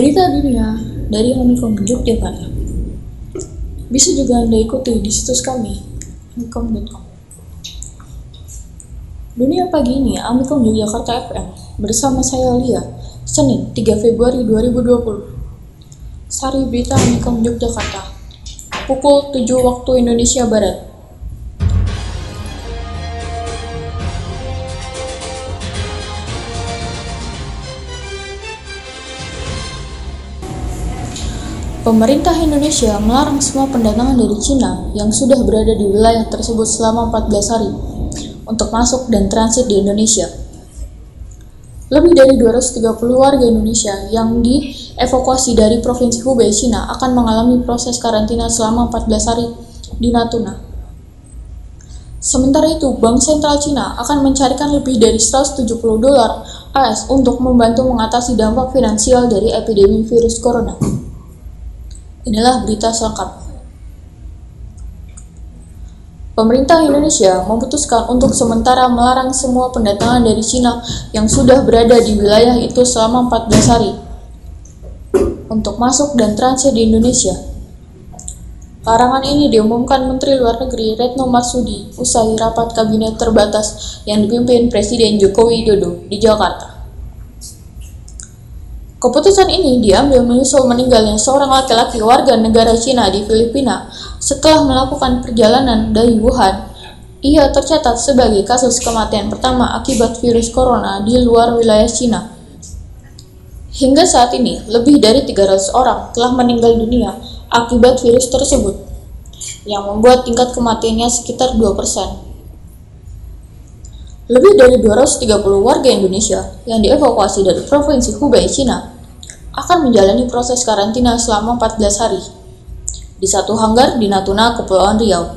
Berita dunia dari Amikom Yogyakarta. Bisa juga Anda ikuti di situs kami, amikom.com. Dunia pagi ini, Amikom Yogyakarta FM, bersama saya Lia, Senin 3 Februari 2020. Sari Berita Amikom Yogyakarta, pukul 7 waktu Indonesia Barat. Pemerintah Indonesia melarang semua pendatangan dari Cina yang sudah berada di wilayah tersebut selama 14 hari untuk masuk dan transit di Indonesia. Lebih dari 230 warga Indonesia yang dievakuasi dari Provinsi Hubei, Cina akan mengalami proses karantina selama 14 hari di Natuna. Sementara itu, Bank Sentral Cina akan mencarikan lebih dari 170 dolar AS untuk membantu mengatasi dampak finansial dari epidemi virus corona. Inilah berita selengkapnya. Pemerintah Indonesia memutuskan untuk sementara melarang semua pendatangan dari Cina yang sudah berada di wilayah itu selama 14 hari untuk masuk dan transit di Indonesia. Larangan ini diumumkan Menteri Luar Negeri Retno Marsudi usai rapat kabinet terbatas yang dipimpin Presiden Joko Widodo di Jakarta. Keputusan ini diambil menyusul meninggalnya seorang laki-laki warga negara Cina di Filipina setelah melakukan perjalanan dari Wuhan. Ia tercatat sebagai kasus kematian pertama akibat virus corona di luar wilayah Cina. Hingga saat ini, lebih dari 300 orang telah meninggal dunia akibat virus tersebut, yang membuat tingkat kematiannya sekitar 2%. Lebih dari 230 warga Indonesia yang dievakuasi dari Provinsi Hubei, Cina, akan menjalani proses karantina selama 14 hari di satu hanggar di Natuna, Kepulauan Riau.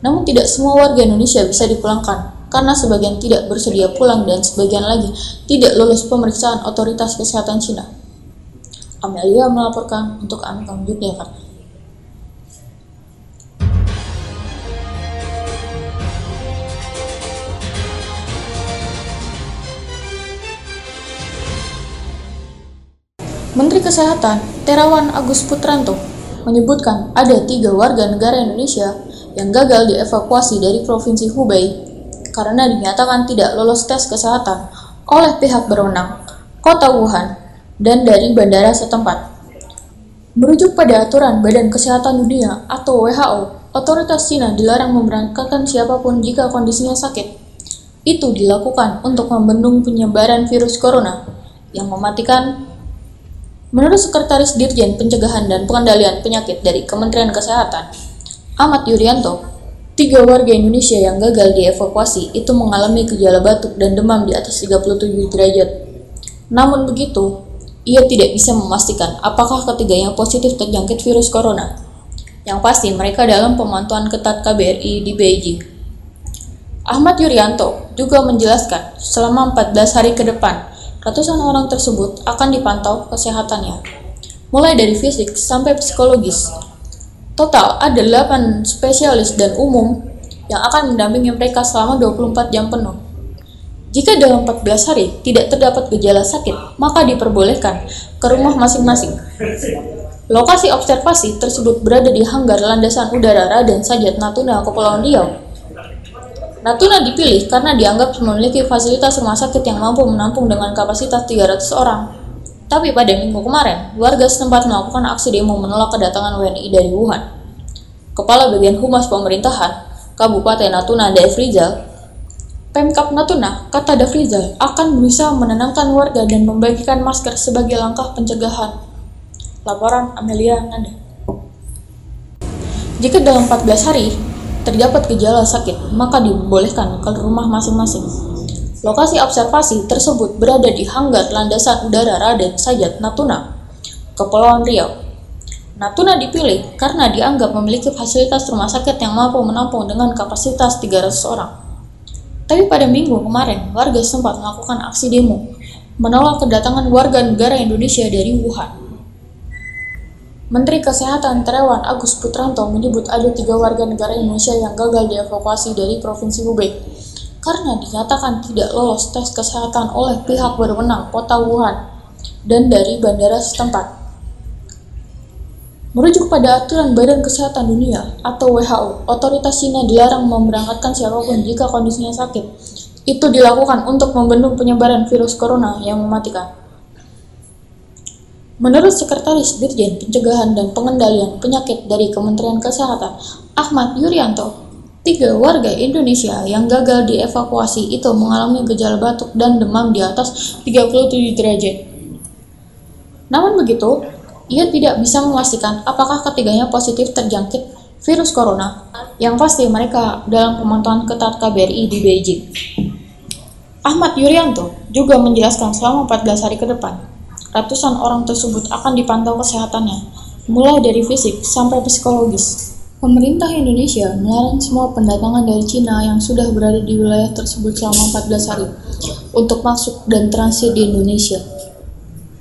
Namun tidak semua warga Indonesia bisa dipulangkan karena sebagian tidak bersedia pulang dan sebagian lagi tidak lulus pemeriksaan otoritas kesehatan Cina. Amelia melaporkan untuk Amikam Yogyakarta. Menteri Kesehatan Terawan Agus Putranto menyebutkan ada tiga warga negara Indonesia yang gagal dievakuasi dari Provinsi Hubei karena dinyatakan tidak lolos tes kesehatan oleh pihak berwenang, kota Wuhan, dan dari bandara setempat. Merujuk pada aturan Badan Kesehatan Dunia atau WHO, otoritas Cina dilarang memberangkatkan siapa pun jika kondisinya sakit. Itu dilakukan untuk membendung penyebaran virus corona yang mematikan Menurut Sekretaris Dirjen Pencegahan dan Pengendalian Penyakit dari Kementerian Kesehatan, Ahmad Yuryanto, tiga warga Indonesia yang gagal dievakuasi itu mengalami gejala batuk dan demam di atas 37 derajat. Namun begitu, ia tidak bisa memastikan apakah ketiganya positif terjangkit virus corona. Yang pasti mereka dalam pemantauan ketat KBRI di Beijing. Ahmad Yuryanto juga menjelaskan selama 14 hari ke depan Ratusan orang tersebut akan dipantau kesehatannya, mulai dari fisik sampai psikologis. Total ada 8 spesialis dan umum yang akan mendampingi mereka selama 24 jam penuh. Jika dalam 14 hari tidak terdapat gejala sakit, maka diperbolehkan ke rumah masing-masing. Lokasi observasi tersebut berada di hanggar landasan udara Raden Sajat Natuna, Kepulauan Riau, Natuna dipilih karena dianggap memiliki fasilitas rumah sakit yang mampu menampung dengan kapasitas 300 orang. Tapi pada minggu kemarin, warga setempat melakukan aksi demo menolak kedatangan WNI dari Wuhan. Kepala Bagian Humas Pemerintahan, Kabupaten Natuna Devrizal, Pemkap Natuna, kata Devrizal, akan berusaha menenangkan warga dan membagikan masker sebagai langkah pencegahan. Laporan Amelia Nanda. Jika dalam 14 hari, terdapat gejala sakit, maka dibolehkan ke rumah masing-masing. Lokasi observasi tersebut berada di hanggar landasan udara Raden Sajat Natuna, Kepulauan Riau. Natuna dipilih karena dianggap memiliki fasilitas rumah sakit yang mampu menampung dengan kapasitas 300 orang. Tapi pada minggu kemarin, warga sempat melakukan aksi demo menolak kedatangan warga negara Indonesia dari Wuhan. Menteri Kesehatan Terawan Agus Putranto menyebut ada tiga warga negara Indonesia yang gagal dievakuasi dari Provinsi Hubei karena dinyatakan tidak lolos tes kesehatan oleh pihak berwenang kota Wuhan. dan dari bandara setempat. Merujuk pada aturan Badan Kesehatan Dunia atau WHO, otoritas Cina dilarang memberangkatkan siapa pun jika kondisinya sakit. Itu dilakukan untuk membendung penyebaran virus corona yang mematikan. Menurut Sekretaris Dirjen Pencegahan dan Pengendalian Penyakit dari Kementerian Kesehatan, Ahmad Yuryanto, tiga warga Indonesia yang gagal dievakuasi itu mengalami gejala batuk dan demam di atas 37 derajat. Namun begitu, ia tidak bisa memastikan apakah ketiganya positif terjangkit virus corona. Yang pasti mereka dalam pemantauan ketat KBRI di Beijing. Ahmad Yuryanto juga menjelaskan selama 14 hari ke depan, Ratusan orang tersebut akan dipantau kesehatannya, mulai dari fisik sampai psikologis. Pemerintah Indonesia melarang semua pendatangan dari Cina yang sudah berada di wilayah tersebut selama 14 hari untuk masuk dan transit di Indonesia.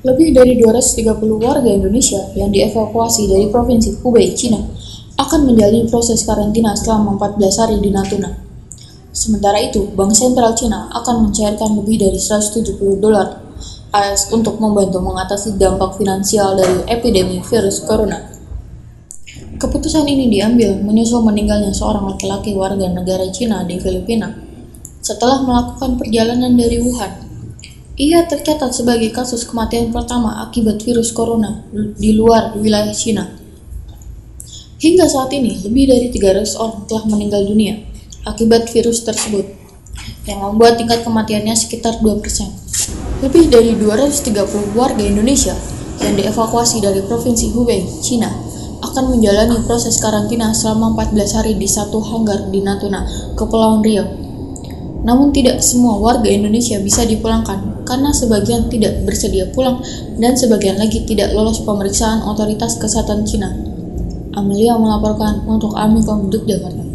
Lebih dari 230 warga Indonesia yang dievakuasi dari Provinsi Hubei, Cina, akan menjalani proses karantina selama 14 hari di Natuna. Sementara itu, Bank Sentral Cina akan mencairkan lebih dari 170 dolar AS untuk membantu mengatasi dampak finansial dari epidemi virus corona. Keputusan ini diambil menyusul meninggalnya seorang laki-laki warga negara Cina di Filipina setelah melakukan perjalanan dari Wuhan. Ia tercatat sebagai kasus kematian pertama akibat virus corona di luar wilayah Cina. Hingga saat ini, lebih dari 300 orang telah meninggal dunia akibat virus tersebut, yang membuat tingkat kematiannya sekitar 2%. Lebih dari 230 warga Indonesia yang dievakuasi dari Provinsi Hubei, Cina, akan menjalani proses karantina selama 14 hari di satu hanggar di Natuna, Kepulauan Riau. Namun tidak semua warga Indonesia bisa dipulangkan karena sebagian tidak bersedia pulang dan sebagian lagi tidak lolos pemeriksaan otoritas kesehatan Cina. Amelia melaporkan untuk Amikom Jakarta.